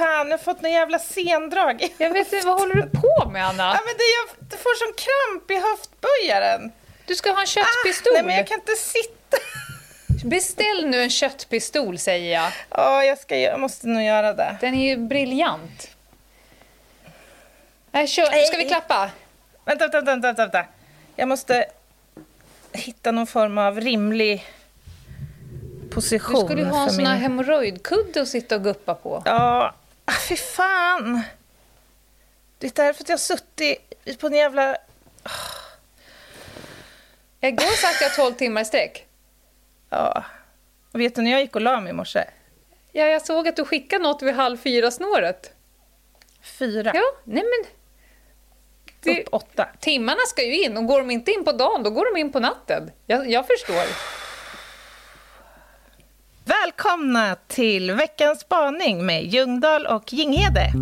fan, jag har fått någon jävla sendrag. Jag vet inte, vad håller du på med Anna? Ja, men det, jag det får sån kramp i höftböjaren. Du ska ha en köttpistol. Ah, nej, men jag kan inte sitta. Beställ nu en köttpistol säger jag. Ja, jag, ska, jag måste nog göra det. Den är ju briljant. Nej, kör. Ska vi klappa? Vänta, vänta, vänta, vänta. Jag måste hitta någon form av rimlig position. Du skulle ju ha en sån här min... hemorrojdkudde att sitta och guppa på. Ja, ah, fy fan. Det är därför att jag har suttit på en jävla... Igår satt jag 12 timmar i sträck. Ja. Och vet du när jag gick och la mig i morse? Ja, jag såg att du skickade något vid halv fyra-snåret. Fyra. Ja, nej men... Det, Upp åtta. timmarna ska ju in och går de inte in på dagen, då går de in på natten. Jag, jag förstår. Välkomna till veckans spaning med Ljungdahl och Ginghede.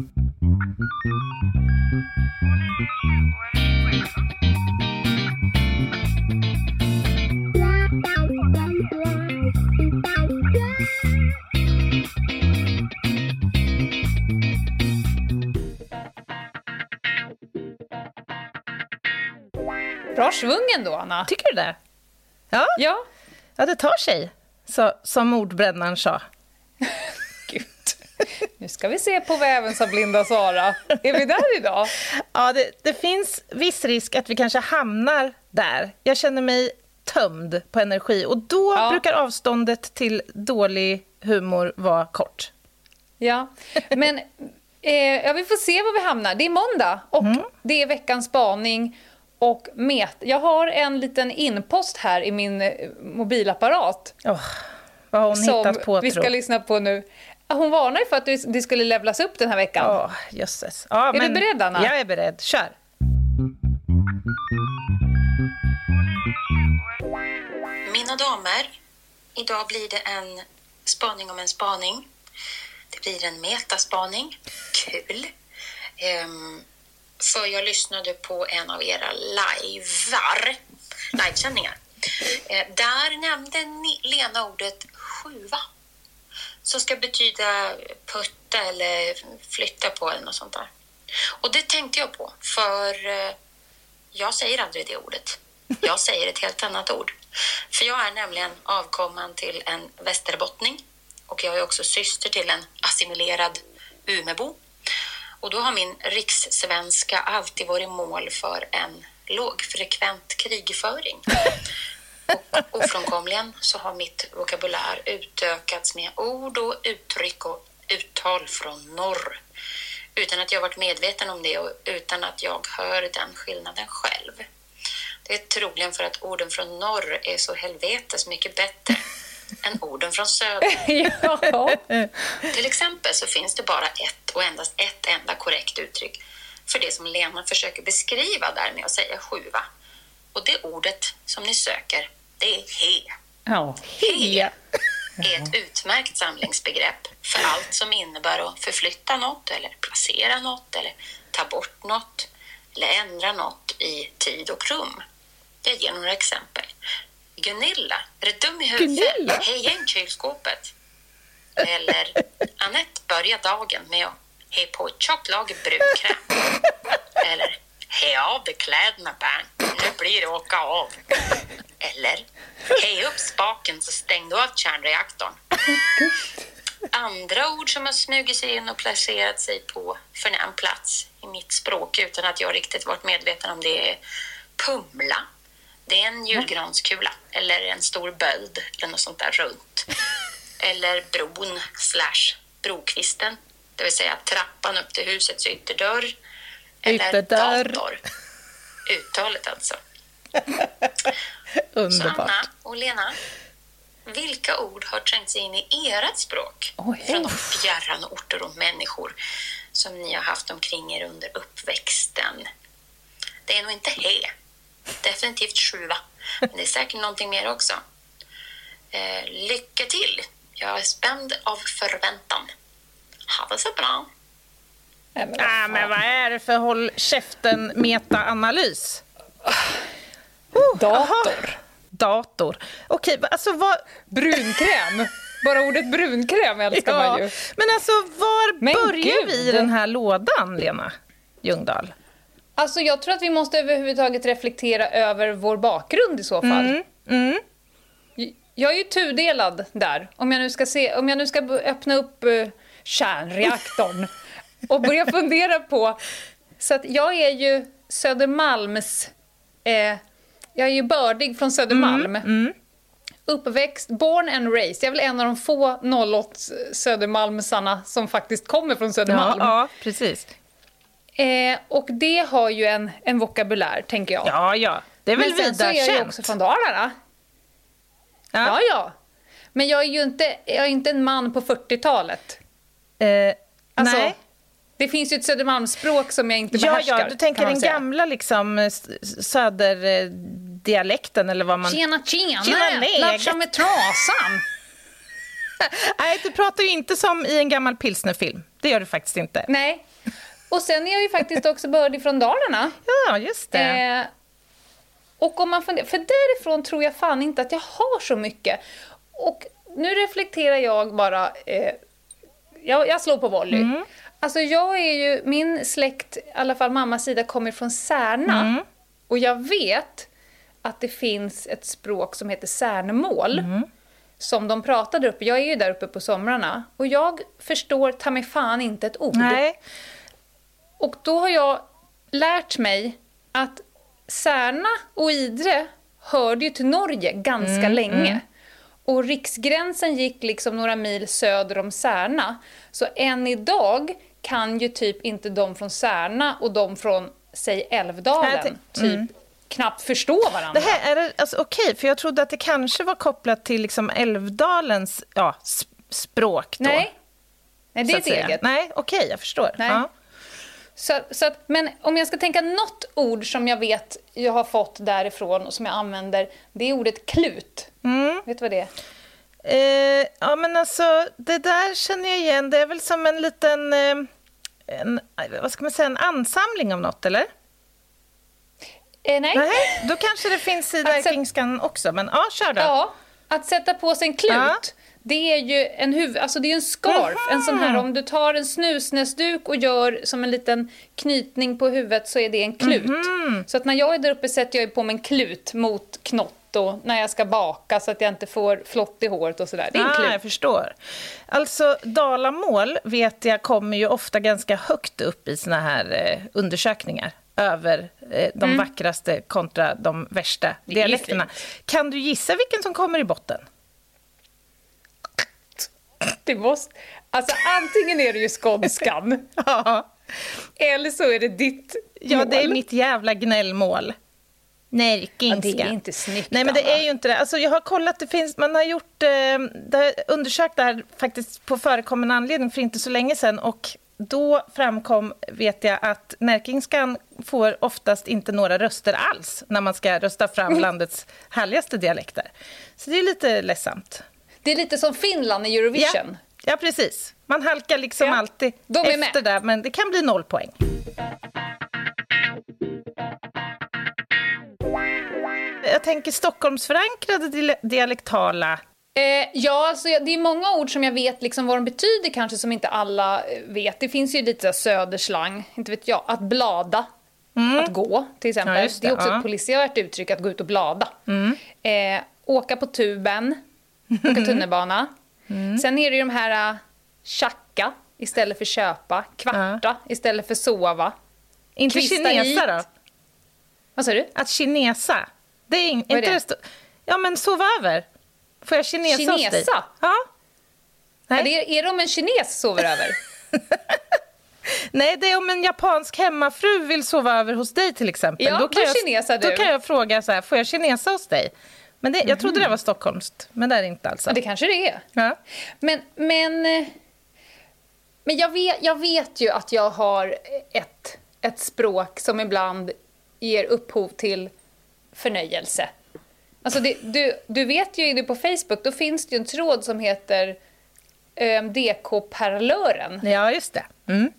Bra svung ändå, Anna. Tycker du det? Ja, Ja. ja det tar sig, så, som mordbrännaren sa. Gud. Nu ska vi se på väven, sa blinda Sara. Är vi där idag? Ja, det, det finns viss risk att vi kanske hamnar där. Jag känner mig tömd på energi och då Ja. brukar avståndet till dålig humor vara kort. Ja, men eh, ja, vi får se var vi hamnar. Det är måndag och det är veckans spaning. Och met. Jag har en liten inpost här i min eh, mobilapparat Oh, vad har hon som hittat på, vi tro? ska lyssna på nu. Hon varnar för att det- skulle levlas upp den här veckan. Ja, jösses. Ja, Är du beredd, Anna? Jag är beredd. Kör. Mina damer, idag blir det en spaning om en spaning. Det blir en metaspaning. Kul. Ehm, för jag lyssnade på en av era livear, livesändningar. Eh, där nämnde ni, Lena ordet sjuva. Som ska betyda putta eller flytta på eller något sånt där. Och det tänkte jag på, för eh, jag säger aldrig det ordet. Jag säger ett helt annat ord. För jag är nämligen avkomman till en västerbottning och jag är också syster till en assimilerad Umebo. Och då har min rikssvenska alltid varit mål för en lågfrekvent krigföring. Och ofrånkomligen så har mitt vokabulär utökats med ord och uttryck och uttal från norr utan att jag varit medveten om det och utan att jag hör den skillnaden själv. Det är troligen för att orden från norr är så helvetes mycket bättre än orden från söder. ja. Till exempel så finns det bara ett och endast ett enda korrekt uttryck för det som Lena försöker beskriva där med att säga sjuva. Och det ordet som ni söker, det är he. ja. He är ett utmärkt samlingsbegrepp för allt som innebär att förflytta något eller placera något eller ta bort något eller ändra något i tid och rum. Jag ger några exempel. Gunilla, är du dum i huvudet? Gunilla? Hej igen kylskåpet. Eller Annette börjar dagen med att he på ett tjockt lager brunkräm. Eller he av dig kläderna Bernt, nu blir det åka av. Eller hej upp spaken så stäng du av kärnreaktorn. Andra ord som har smugit sig in och placerat sig på förnäm plats i mitt språk utan att jag riktigt varit medveten om det är pumla. Det är en julgranskula eller en stor böld eller något sånt där runt. Eller bron slash brokvisten, det vill säga trappan upp till husets ytterdörr. Eller Ytterdörr. dator. Uttalet alltså. Så Underbart. Anna och Lena, vilka ord har trängt sig in i ert språk Oj. från de fjärran orter och människor som ni har haft omkring er under uppväxten? Det är nog inte he, definitivt sjuva, men det är säkert någonting mer också. Eh, lycka till! Jag är spänd av förväntan. Ha det så bra! Nej, men Ah, men vad är det för håll käften meta-analys? Dator. Dator. Okej, alltså vad... Brunkräm. Bara ordet brunkräm älskar man ju. Men alltså, var Men börjar gud. vi i den här lådan, Lena Ljungdahl? Alltså jag tror att vi måste överhuvudtaget reflektera över vår bakgrund i så fall. Mm, mm. Jag är ju tudelad där. Om jag nu ska, se, om jag nu ska öppna upp uh, kärnreaktorn och börja fundera på... Så att jag är ju Södermalms... Eh, jag är ju bördig från Södermalm. Mm, Uppväxt, born and raised. Jag är väl en av de få 08 Södermalmsarna som faktiskt kommer från Ja, Södermalm. ja, precis. Eh, och det har ju en, en vokabulär, tänker jag. Ja, ja. Det är väl Men sen så är jag ju också från Dalarna. Ja, Ja. ja. Men jag är ju inte, jag är inte en man på 40-talet. Eh, Alltså, nej. Det finns ju ett Södermalmsspråk som jag inte Ja, behärskar. ja, du tänker den säga. gamla liksom, söderdialekten eller vad man... Tjena, tjena! Tjena. Lattja med trasan! Nej, du pratar ju inte som i en gammal pilsnerfilm. Det gör du faktiskt inte. Nej. Och sen är jag ju faktiskt också bördig från Dalarna. Ja, just det. Eh, och om man funderar, för därifrån tror jag fan inte att jag har så mycket. Och nu reflekterar jag bara, eh, jag, jag slår på volley. Mm. Alltså jag är ju, min släkt, i alla fall mammas sida, kommer från Särna. Mm. Och jag vet att det finns ett språk som heter Särnemål. Mm. Som de pratar där uppe. Jag är ju där uppe på somrarna. Och jag förstår ta mig fan inte ett ord. Nej. Och då har jag lärt mig att Särna och Idre hörde ju till Norge ganska Mm, länge. Och riksgränsen gick liksom några mil söder om Särna. Så än idag kan ju typ inte de från Särna och de från, säg Älvdalen, typ knappt förstå varandra. Det här är alltså, okej, för jag trodde att det kanske var kopplat till liksom Älvdalens ja, språk då. Nej. Nej, det är ett eget. Nej, okej, jag förstår. Nej. Ja. Så, så att, men om jag ska tänka något ord som jag vet jag har fått därifrån och som jag använder, det är ordet klut. Mm. Vet du vad det är? Eh, ja, men alltså, det där känner jag igen. Det är väl som en liten... Eh, en, vad ska man säga? En ansamling av något, eller? Eh, nej. Nej, då kanske det finns i Att sätt- Kingskan också. Men ja, kör då. Ja, att sätta på sig en klut, Ja. Det är ju en huvud, alltså det är en scarf. En sån här, om du tar en snusnäsduk och gör som en liten knytning på huvudet så är det en klut. Mhm. Så att när jag är där uppe sätter jag på mig en klut mot knott och när jag ska baka så att jag inte får flott i håret och sådär. Det är en Ah, klut. jag förstår. Alltså, dalamål vet jag kommer ju ofta ganska högt upp i såna här eh, undersökningar över eh, de vackraste kontra de värsta Mm. Dialekterna. Kan du gissa vilken som kommer i botten? Det måste, alltså antingen är det ju skånskan Ja, eller så är det ditt ja det är mål. mitt jävla gnällmål. Närkingska. Ja, det är inte snyggt, Nej, men det är ju inte det. Alltså, jag har kollat, det finns, man har gjort, eh, det undersökt det här faktiskt på förekommande anledning för inte så länge sedan och då framkom, vet jag, att närkingskan får oftast inte några röster alls när man ska rösta fram landets härligaste dialekter. Så det är lite ledsamt. Det är lite som Finland i Ja, Eurovision. ja precis. Man halkar liksom Ja, alltid de är efter med. där, men det kan bli noll poäng. Jag tänker Stockholmsförankrade dia- dialektala Eh, ja, alltså, det är många ord som jag vet liksom vad de betyder kanske som inte alla eh, vet. Det finns ju lite söderslang, inte vet jag. Att blada, att gå till exempel. Mm. Ja, det, det, är också ja. Mm. ett polisiärt uttryck att gå ut och blada. Eh, åka på tuben, åka tunnelbana. Mm. Sen är det ju de här uh, tjacka istället för köpa, kvarta istället för sova. Inte Kvista kinesa hit. då? Vad sa du? Att kinesa. Det är in, Vad är inte det? ja, men sova över. Får jag kinesa, hos dig? Kinesa? Ja. Nej. Är det, är det om en kines sover över? Nej, det är om en japansk hemmafru vill sova över hos dig till exempel. Ja, då jag, kinesar Då du. kan jag fråga så här, får jag kinesa hos dig? Men det, jag trodde det var stockholmskt, men det är det inte. Ja, det kanske det är. Ja. Men, men, men jag, vet, jag vet ju att jag har ett, ett språk som ibland ger upphov till förnöjelse. Alltså det, du, du vet ju inne på Facebook, då finns det ju en tråd som heter eh, DK-parlören. ja, just det. Mm.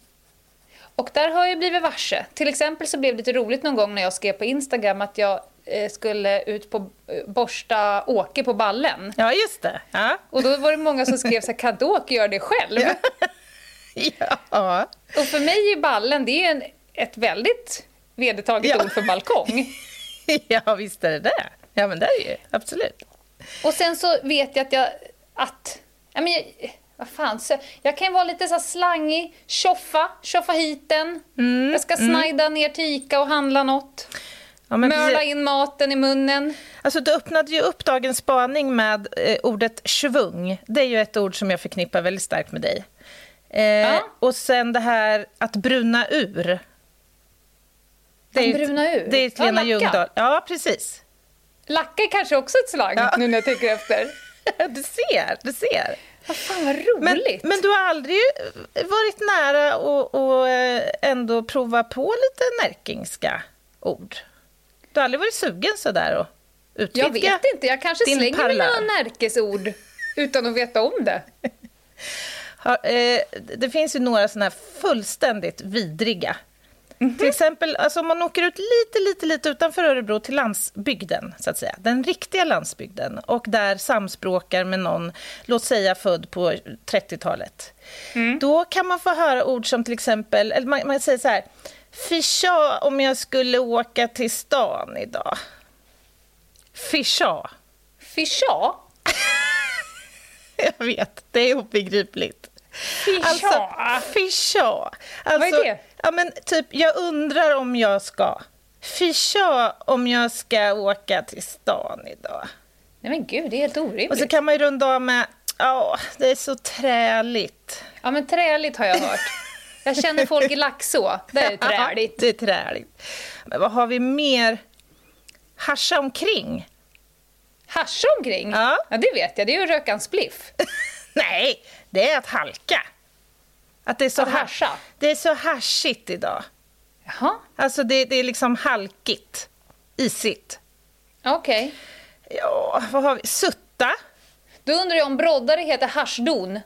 Och där har jag blivit varse. Till exempel så blev det lite roligt någon gång när jag skrev på Instagram att jag skulle ut på eh, borsta Åke på ballen. Ja, just det. Ja. Och då var det många som skrev så här, kan Åke göra det själv? ja. Och för mig är ballen, det är en, ett väldigt vedertaget Ja. ord för balkong. ja, visst är det det. Ja, men det är ju. Absolut. Och sen så vet jag att jag... Att, ja, men jag, vad fan, så, jag kan vara lite så slangig, tjoffa, tjoffa hit den. Mm, jag ska snajda ner till Ica och handla något. Ja, men precis. in maten i munnen. Alltså, du öppnade ju upp dagens spaning med eh, ordet svung. Det är ju ett ord som jag förknippar väldigt starkt med dig. Eh, Ja. Och sen det här att bruna ur. Att ju- bruna ur? Det är ett Ja, Lena. Ljungdahl. Ja, precis. Lacka är kanske också ett slang Ja. nu när jag tänker efter. Du ser, du ser. Vad fan vad Men, roligt. men du har aldrig varit nära att att, eh, ändå prova på lite närkingska ord? Du har aldrig varit sugen sådär att utvidga? jag vet inte, jag kanske slänger pallar. några närkesord utan att veta om det. Eh, det finns ju några sådana här fullständigt vidriga. Mhm. Till exempel alltså om man åker ut lite, lite, lite utanför Örebro till landsbygden, så att säga. Den riktiga landsbygden. Och där samspråkar med någon, låt säga född på 30-talet. Mm. Då kan man få höra ord som till exempel, eller man, man säger så här, Fischa om jag skulle åka till stan idag. Fischa. Fischa? Jag vet, det är obegripligt. Fischa? Alltså, fischa. Alltså, Vad är det? Ja, men typ, jag undrar om jag ska. Fischa om jag ska åka till stan idag. Nej men gud, det är helt orimligt. Och så kan man ju runda av med, ja, det är så träligt. Ja men träligt har jag hört. Jag känner folk i Laxå, det är träligt. det är träligt. Men vad har vi mer? Hascha omkring? Hascha omkring? Ja. ja det vet jag, det är ju att röka en spliff. Nej, det är att halka. Att det är så, Att ha- hascha? det är så haschigt idag. Jaha, Alltså det, det är liksom halkigt, isigt. okej. Ja, vad har vi? Sutta? Då undrar jag om broddare heter haschdon?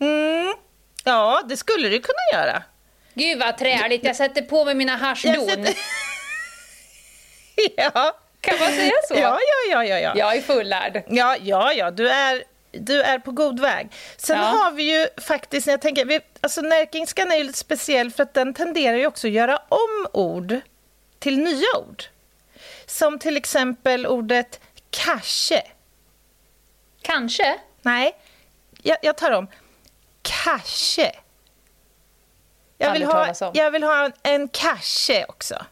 Mm. Ja, det skulle det kunna göra. Gud vad träligt, jag sätter på mig mina haschdon. sätter- ja. Kan man säga så? Ja, ja, ja, ja, ja. Jag är fullärd. Ja, ja, ja. Du är, du är på god väg. Sen Ja. har vi ju faktiskt, när jag tänker, vi, alltså närkingskan är ju lite speciell för att den tenderar ju också att göra om ord till nya ord. Som till exempel ordet kanske. Kanske? Nej, jag, jag tar om. Kanske. Jag vill, ha, jag vill ha en, en kasse också.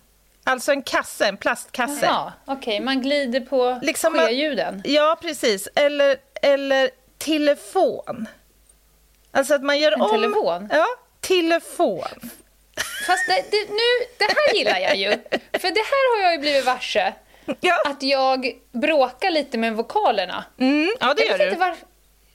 Alltså en kasse, en plastkasse. Ja, okej, man glider på Liksom- sjöljuden. Ja, precis. Eller, eller telefon. Alltså att man gör En om... telefon? Ja, telefon. Fast det, det, nu, det här gillar jag ju. För det här har jag ju blivit varse. Ja, Att jag bråkar lite med vokalerna. mm, ja det Jag gör du. var...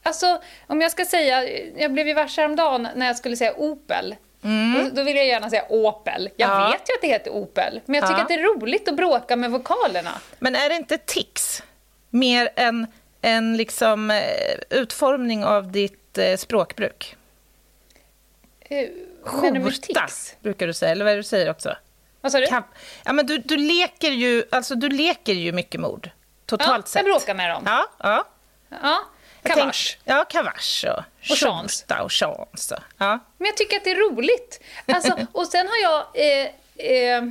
Alltså, om jag ska säga... Jag blev ju varse häromdagen när jag skulle säga Opel. Då, då vill jag gärna säga Opel. Jag Mm. Ja. vet ju att det heter Opel, men jag tycker Ja. att det är roligt att bråka med vokalerna. Men är det inte tics? Mer än en liksom, eh, utformning av ditt eh, språkbruk? Eh, Skjorta, brukar du säga. Eller vad är det du säger också? Vad sa du? Kam- ja, men du, du, leker ju, alltså, du leker ju mycket med ord. Totalt ja, sett. jag bråkar med dem. Ja, ja. Ja, kavasch. tänk- Ja, kavasch och, Och chans. och chans. Ja. Men jag tycker att det är roligt. Alltså, och sen har jag... Eh, eh,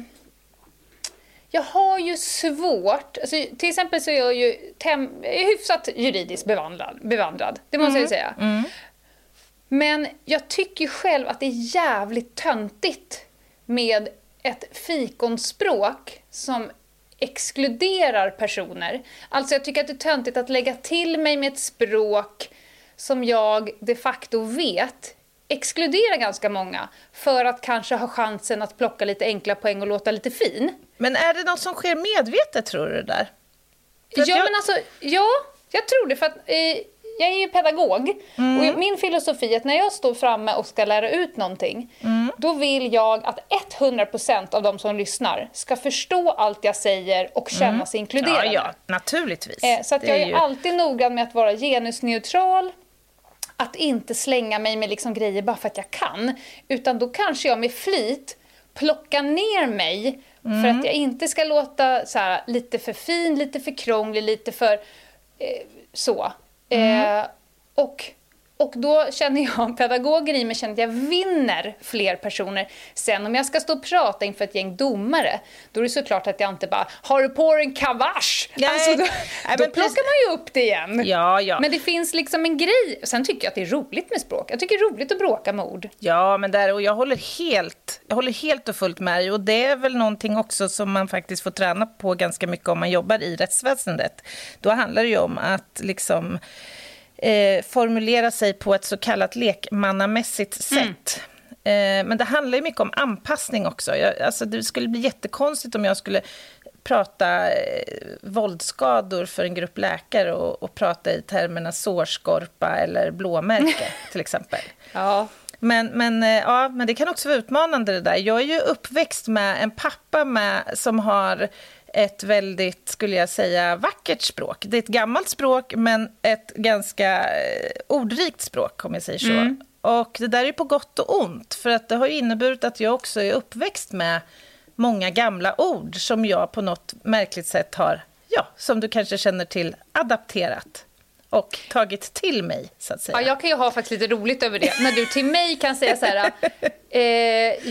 jag har ju svårt... Alltså, till exempel så är jag ju tem, jag är hyfsat juridiskt bevandrad, bevandrad. Det måste jag ju säga. Men jag tycker själv att det är jävligt töntigt med ett fikonspråk som exkluderar personer. Alltså jag tycker att det är töntigt att lägga till mig med ett språk som jag de facto vet exkluderar ganska många för att kanske ha chansen att plocka lite enkla poäng och låta lite fin. Men är det något som sker medvetet, tror du, där? För Ja, jag- men alltså, ja, jag tror det. För att, eh, jag är ju pedagog och min filosofi är att när jag står framme och ska lära ut någonting, då vill jag att 100% av de som lyssnar ska förstå allt jag säger och känna sig inkluderade. Ja, ja, naturligtvis. Eh, så att Det jag är ju- alltid noggrann med att vara genusneutral, att inte slänga mig med liksom grejer bara för att jag kan. Utan då kanske jag med flit plockar ner mig Mm. För att jag inte ska låta så här, lite för fin, lite för krånglig, lite för eh, så. Mm. Eh, och och då känner jag, pedagogen i mig känner att jag vinner fler personer. Sen om jag ska stå och prata inför ett gäng domare, då är det såklart att jag inte bara “har du på dig en kavasch?” alltså då, Nej, då plockar man ju upp det igen. Ja, ja. Men det finns liksom en grej. Sen tycker jag att det är roligt med språk. Jag tycker det är roligt att bråka med ord. Ja, men där, och jag håller helt, jag håller helt och fullt med dig. Och det är väl någonting också som man faktiskt får träna på ganska mycket om man jobbar i rättsväsendet. Då handlar det ju om att liksom eh, formulera sig på ett så kallat lekmannamässigt mm. sätt. Mm. Eh, men det handlar ju mycket om anpassning också. Jag, alltså det skulle bli jättekonstigt om jag skulle prata eh, våldsskador för en grupp läkare och, och prata i termerna sårskorpa eller blåmärke, till exempel. Ja. Men, men, eh, ja, men det kan också vara utmanande det där. Jag är ju uppväxt med en pappa med, som har ett väldigt, skulle jag säga, vackert språk. Det är ett gammalt språk, men ett ganska eh, ordrikt språk, om jag säger så. Mm. Och det där är på gott och ont, för att det har inneburit att jag också är uppväxt med många gamla ord som jag på något märkligt sätt har, ja, som du kanske känner till, adapterat och tagit till mig, så att säga. Ja, jag kan ju ha faktiskt lite roligt över det. När du till mig kan säga så här, eh,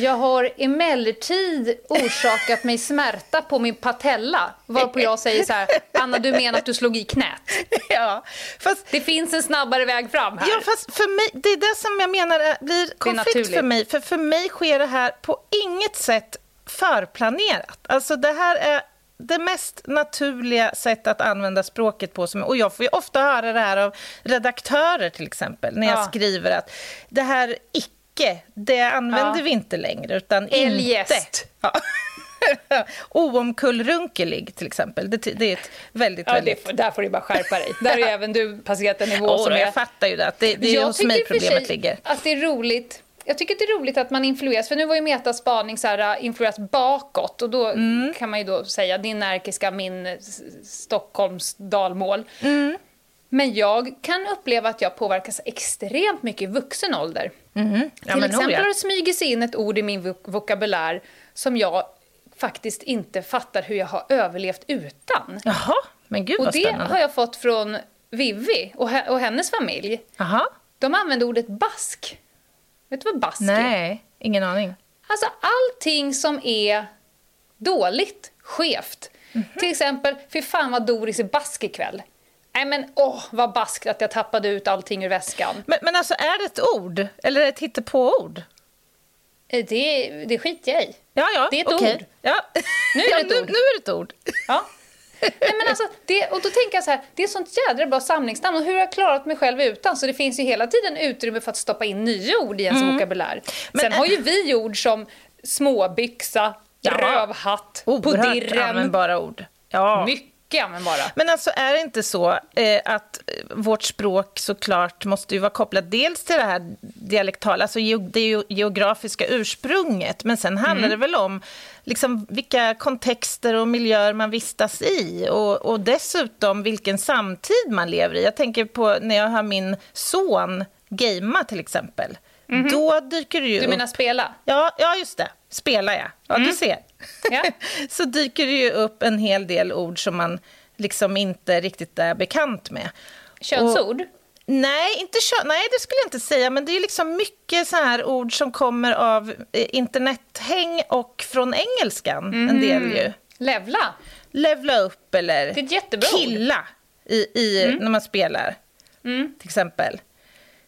jag har emellertid orsakat mig smärta på min patella. Varpå jag säger så här, Anna du menar att du slog i knät? Ja, fast... Det finns en snabbare väg fram här. Ja, fast för mig, det är det som jag menar blir konflikt för mig. För för mig sker det här på inget sätt förplanerat. Alltså det här är det mest naturliga sätt att använda språket på. Som, och jag får ju ofta höra det här av redaktörer till exempel, när jag ja. skriver att det här icke, det använder ja. vi inte längre, utan Eljest. inte. Ja. Oomkullrunkelig, till exempel. Det, det, är ett väldigt... Ja, väldigt... Det, där får du bara skärpa dig. Där har även du passerat en nivå oh, som är... Jag fattar ju det. Det, det är hos mig problemet ligger. att det är roligt jag tycker det är roligt att man influeras, för nu var ju metaspaning så här, äh, influeras bakåt och då mm. kan man ju då säga din närkiska, min Stockholms dalmål. Mm. Men jag kan uppleva att jag påverkas extremt mycket i vuxen ålder. Mm. Ja, Till exempel har det smugit sig in ett ord i min vok vokabulär som jag faktiskt inte fattar hur jag har överlevt utan. Jaha, men gud vad Och det spännande. har jag fått från Vivi och, och hennes familj. Aha. De använder ordet bask. Vet du vad bask är? Nej, ingen aning. Alltså allting som är dåligt, skevt. Mm -hmm. Till exempel, fy fan vad Doris är bask ikväll. Nej men åh, vad baskt att jag tappade ut allting ur väskan. Men, men alltså är det ett ord? Eller är det ett hittepå-ord? Eh, det, det skiter jag i. Ja, ja, det är ett okay. ord. Ja. Nu är det ett ord. Nu, nu är det ett ord. Ja. Nej, men alltså, det, och då tänker jag så här, det är sånt jädra bra samlingsnamn och hur har jag klarat mig själv utan? Så det finns ju hela tiden utrymme för att stoppa in nya ord i ens mm. vokabulär. Men, Sen har ju vi ord som småbyxa, ja, rövhatt, på dirren. användbara ord. Ja. Mycket användbara. Men alltså är det inte så eh, att vårt språk såklart måste ju vara kopplat dels till det här dialektala, alltså det geografiska ursprunget, men sen handlar mm. det väl om liksom vilka kontexter och miljöer man vistas i och, och dessutom vilken samtid man lever i. Jag tänker på när jag har min son gamea till exempel. Mm -hmm. Då dyker det ju Du menar upp... spela? Ja, ja, just det. Spela, ja. Ja, mm. du ser. Ja. så dyker det ju upp en hel del ord som man liksom inte riktigt är bekant med. Könsord? Och, nej, inte kön, nej, det skulle jag inte säga. Men det är liksom mycket så här ord som kommer av eh, internethäng och från engelskan. Mm. En del ju. Levla? Levla upp eller killa i, i, mm. när man spelar. Mm. Till exempel.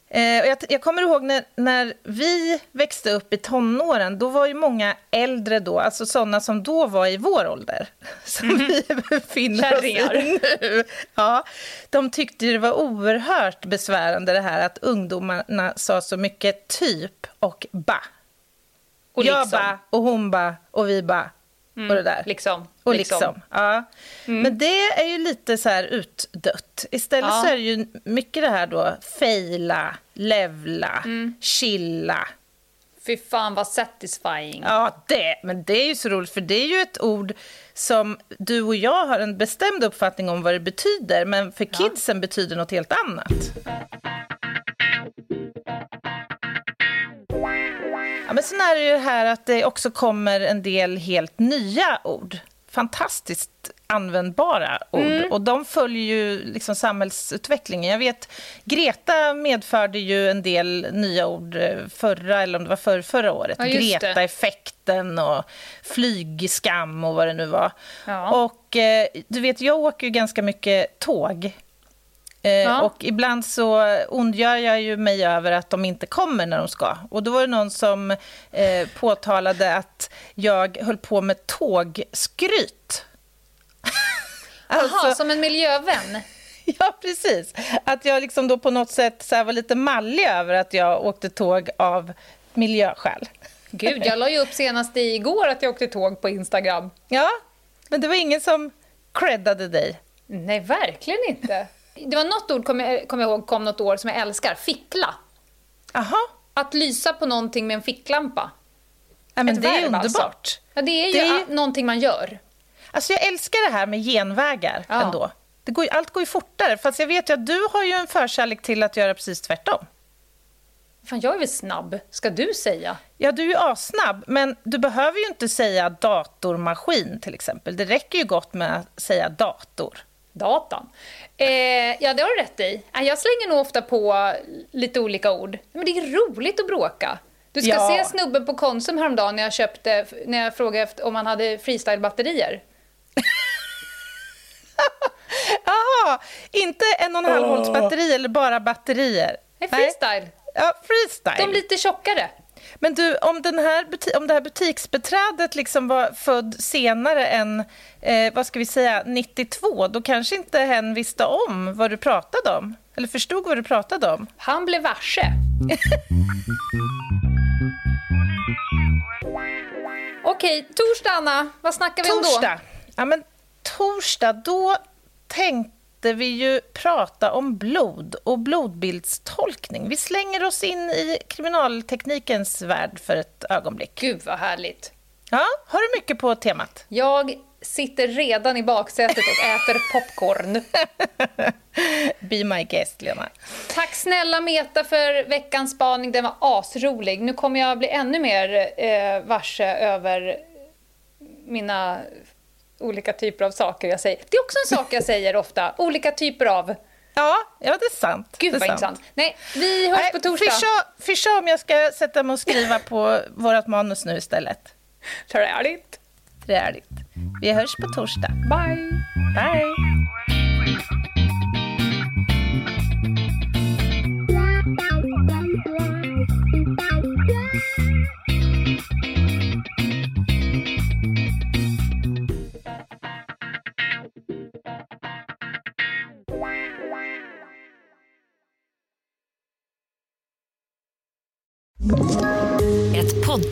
Eh, och jag, jag, kommer ihåg när, när vi växte upp i tonåren, då var ju många äldre då, alltså sådana som då var i vår ålder, som mm. vi befinner oss i nu. Ja, de tyckte det var oerhört besvärande det här att ungdomarna sa så mycket typ och ba. Och liksom. Jag ba och hon ba och vi ba. Mm, och det där. Liksom. Och liksom. liksom. Ja. Mm. Men det är ju lite så här utdött. Istället ja. så är det ju mycket det här då, fejla, levla, mm. chilla. Fy fan vad satisfying. Ja, det, men det är ju så roligt för det är ju ett ord som du och jag har en bestämd uppfattning om vad det betyder, men för kidsen ja. betyder något helt annat. Ja, men sen är det ju det här att det också kommer en del helt nya ord. Fantastiskt användbara ord. Mm. Och de följer ju liksom samhällsutvecklingen. Jag vet, Greta medförde ju en del nya ord eh, förra, eller om det var för, förra året. Ja, Greta-effekten och flygskam och vad det nu var. Ja. Och eh, du vet, jag åker ju ganska mycket tåg. Eh, ja. Och ibland så ondgör jag ju mig över att de inte kommer när de ska. Och då var det någon som eh, påtalade att jag höll på med tågskryt. alltså, Aha, som en miljövän? Ja, precis. Att jag liksom då på något sätt så var lite mallig över att jag åkte tåg av miljöskäl. Gud, jag la ju upp senast igår att jag åkte tåg på Instagram. Ja, men det var ingen som creddade dig. Nej, verkligen inte. Det var något ord, kommer jag, kom jag ihåg, kom något år som jag älskar. Fickla. Aha. Att lysa på någonting med en ficklampa. Ja, men Ett det är underbart. Alltså. Ja, det är ju det är... någonting man gör. Alltså jag älskar det här med genvägar ja. ändå. Det går, allt går ju fortare. Fast jag vet ju att du har ju en förkärlek till att göra precis tvärtom. Fan, jag är väl snabb, ska du säga? Ja, du är assnabb, men du behöver ju inte säga datormaskin till exempel. Det räcker ju gott med att säga dator. Datan. Eh, ja, det har du rätt i. Jag slänger nog ofta på lite olika ord. Men det är roligt att bråka. Du ska ja. se snubben på Konsum häromdagen när jag, köpte, när jag frågade efter om han hade freestyle-batterier. Jaha, inte en och en halv volts batteri eller bara batterier? Nej, freestyle. Nej. Ja, freestyle. De lite tjockare. Men du, om, den här om det här butiksbeträdet liksom var född senare än, eh, vad ska vi säga, 92, då kanske inte hen visste om vad du pratade om? Eller förstod vad du pratade om? Han blev varse. Okej, torsdag, Anna. Vad snackar vi torsdag. om då? Ja, men torsdag, då tänkte måste vi ju prata om blod och blodbildstolkning. Vi slänger oss in i kriminalteknikens värld för ett ögonblick. Gud, vad härligt. Ja, har du mycket på temat? Jag sitter redan i baksätet och äter popcorn. Be my guest, Lena. Tack snälla Meta för veckans spaning. Den var asrolig. Nu kommer jag bli ännu mer eh, varse över mina olika typer av saker jag säger. Det är också en sak jag säger ofta. Olika typer av... Ja, ja det är sant. Gud vad intressant. Nej, vi hörs Nej, på torsdag. Fischa om jag ska sätta mig och skriva på vårt manus nu istället. Träligt. Träligt. Vi hörs på torsdag. Bye. Bye.